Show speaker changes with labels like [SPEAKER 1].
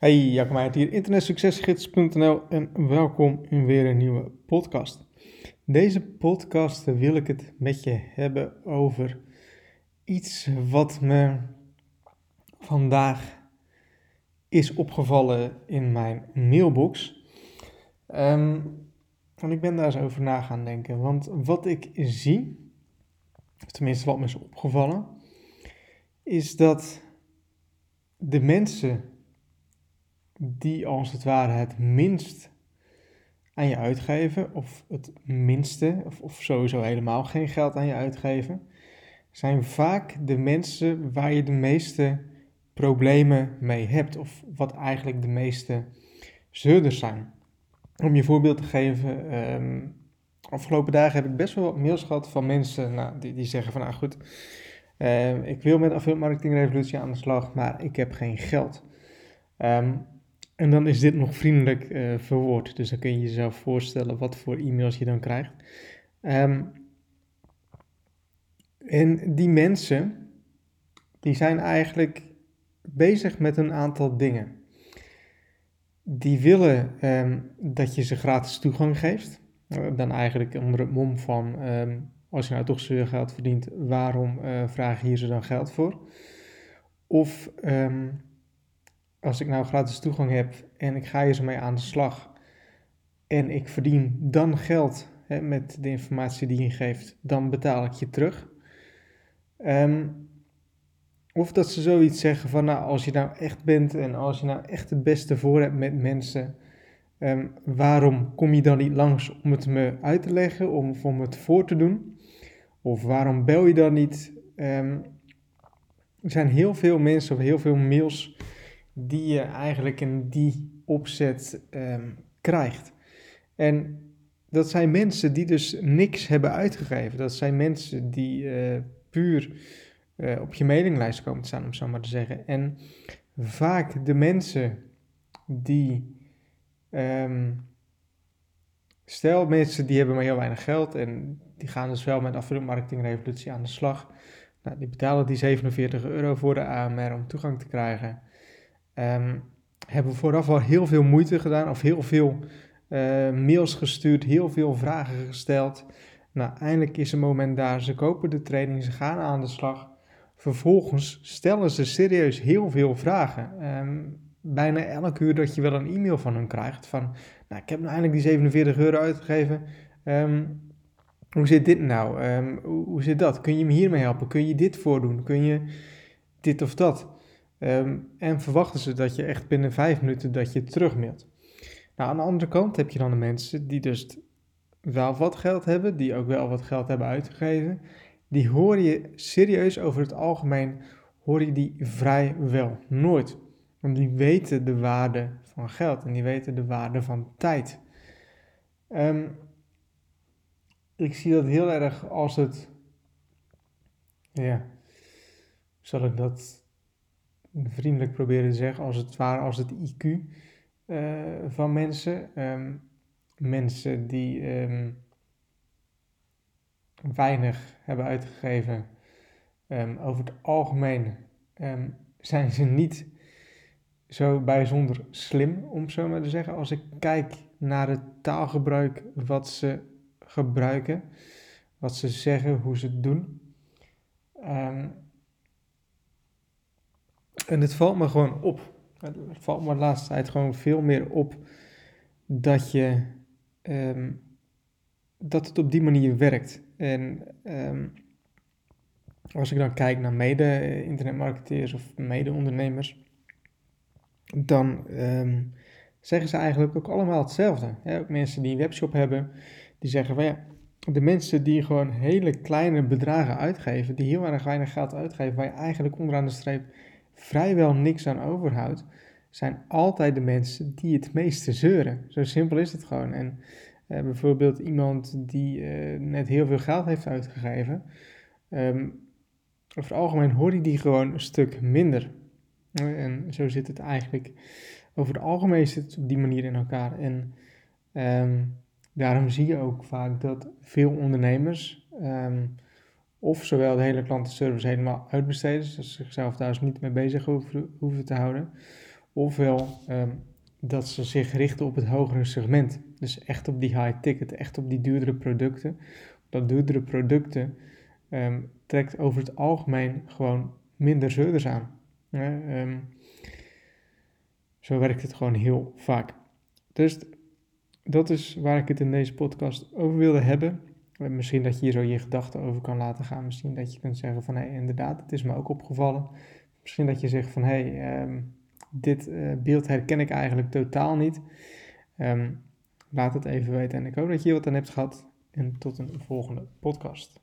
[SPEAKER 1] Hey, Jacob Meijert hier, internetsuccesgids.nl en welkom in weer een nieuwe podcast. Deze podcast wil ik het met je hebben over iets wat me vandaag is opgevallen in mijn mailbox. Um, en ik ben daar eens over na gaan denken, want wat ik zie, tenminste wat me is opgevallen, is dat de mensen die als het ware het minst aan je uitgeven, of het minste, of, of sowieso helemaal geen geld aan je uitgeven, zijn vaak de mensen waar je de meeste problemen mee hebt, of wat eigenlijk de meeste zeurders zijn. Om je voorbeeld te geven, um, afgelopen dagen heb ik best wel wat mails gehad van mensen nou, die, die zeggen van, nou goed, uh, ik wil met affiliate marketing revolutie aan de slag, maar ik heb geen geld. Um, en dan is dit nog vriendelijk uh, verwoord. Dus dan kun je jezelf voorstellen wat voor e-mails je dan krijgt. Um, en die mensen, die zijn eigenlijk bezig met een aantal dingen. Die willen um, dat je ze gratis toegang geeft. Uh, dan eigenlijk onder het mom van, um, als je nou toch zoveel geld verdient, waarom uh, vraag je hier ze dan geld voor? Of als ik nou gratis toegang heb en ik ga hier zo mee aan de slag en ik verdien dan geld hè, met de informatie die je geeft, dan betaal ik je terug. Um, of dat ze zoiets zeggen van, nou, als je nou echt bent en als je nou echt het beste voor hebt met mensen, um, waarom kom je dan niet langs om het me uit te leggen, om, om het voor te doen? Of waarom bel je dan niet? Um, er zijn heel veel mensen of heel veel mails die je eigenlijk in die opzet um, krijgt. En dat zijn mensen die dus niks hebben uitgegeven. Dat zijn mensen die uh, puur uh, op je mailinglijst komen te staan, om zo maar te zeggen. En vaak de mensen die. Um, stel, mensen die hebben maar heel weinig geld en die gaan dus wel met affiliate marketing revolutie aan de slag. Nou, die betalen die 47 euro voor de AMR om toegang te krijgen um, hebben vooraf al heel veel moeite gedaan of heel veel uh, mails gestuurd, heel veel vragen gesteld. Nou, eindelijk is het moment daar. Ze kopen de training, ze gaan aan de slag. Vervolgens stellen ze serieus heel veel vragen. Um, bijna elk uur dat je wel een e-mail van hen krijgt van, nou, ik heb nou eindelijk die 47 euro uitgegeven. Um, hoe zit dit nou? Hoe, zit dat? Kun je me hiermee helpen? Kun je dit voordoen? Kun je dit of dat? Um, en verwachten ze dat je echt binnen vijf minuten dat je terugmailt. Nou, aan de andere kant heb je dan de mensen die dus wel wat geld hebben, die ook wel wat geld hebben uitgegeven. Die hoor je serieus over het algemeen, hoor je die vrijwel nooit. Want die weten de waarde van geld en die weten de waarde van tijd. Um, ik zie dat heel erg als het, ja, zal ik dat vriendelijk proberen te zeggen, als het ware als het IQ eh, van mensen. Um, mensen die um, weinig hebben uitgegeven, um, over het algemeen zijn ze niet zo bijzonder slim, om zo maar te zeggen. Als ik kijk naar het taalgebruik wat ze gebruiken, wat ze zeggen, hoe ze het doen. En het valt me gewoon op. Het valt me de laatste tijd gewoon veel meer op dat je um, dat het op die manier werkt. En um, als ik dan kijk naar mede-internetmarketeers of mede-ondernemers, dan um, zeggen ze eigenlijk ook allemaal hetzelfde. Ook mensen die een webshop hebben, die zeggen van ja, de mensen die gewoon hele kleine bedragen uitgeven, die heel erg weinig geld uitgeven, waar je eigenlijk onderaan de streep vrijwel niks aan overhoudt, zijn altijd de mensen die het meeste zeuren. Zo simpel is het gewoon. En uh, bijvoorbeeld iemand die uh, net heel veel geld heeft uitgegeven, um, over het algemeen hoor je die gewoon een stuk minder. En zo zit het eigenlijk, over het algemeen zit het op die manier in elkaar. En um, daarom zie je ook vaak dat veel ondernemers um, of zowel de hele klantenservice helemaal uitbesteden, dus zichzelf daar dus niet mee bezig hoeven, hoeven te houden. Ofwel ehm, dat ze zich richten op het hogere segment. Dus echt op die high ticket, echt op die duurdere producten. Dat duurdere producten um, trekt over het algemeen gewoon minder zeurders aan. Ehm, zo werkt het gewoon heel vaak. Dus dat is waar ik het in deze podcast over wilde hebben. Misschien dat je hier zo je gedachten over kan laten gaan. Misschien dat je kunt zeggen van hé, hey, inderdaad, het is me ook opgevallen. Misschien dat je zegt van hé, hey, um, dit uh, beeld herken ik eigenlijk totaal niet. Um, laat het even weten en ik hoop dat je hier wat aan hebt gehad. En tot een volgende podcast.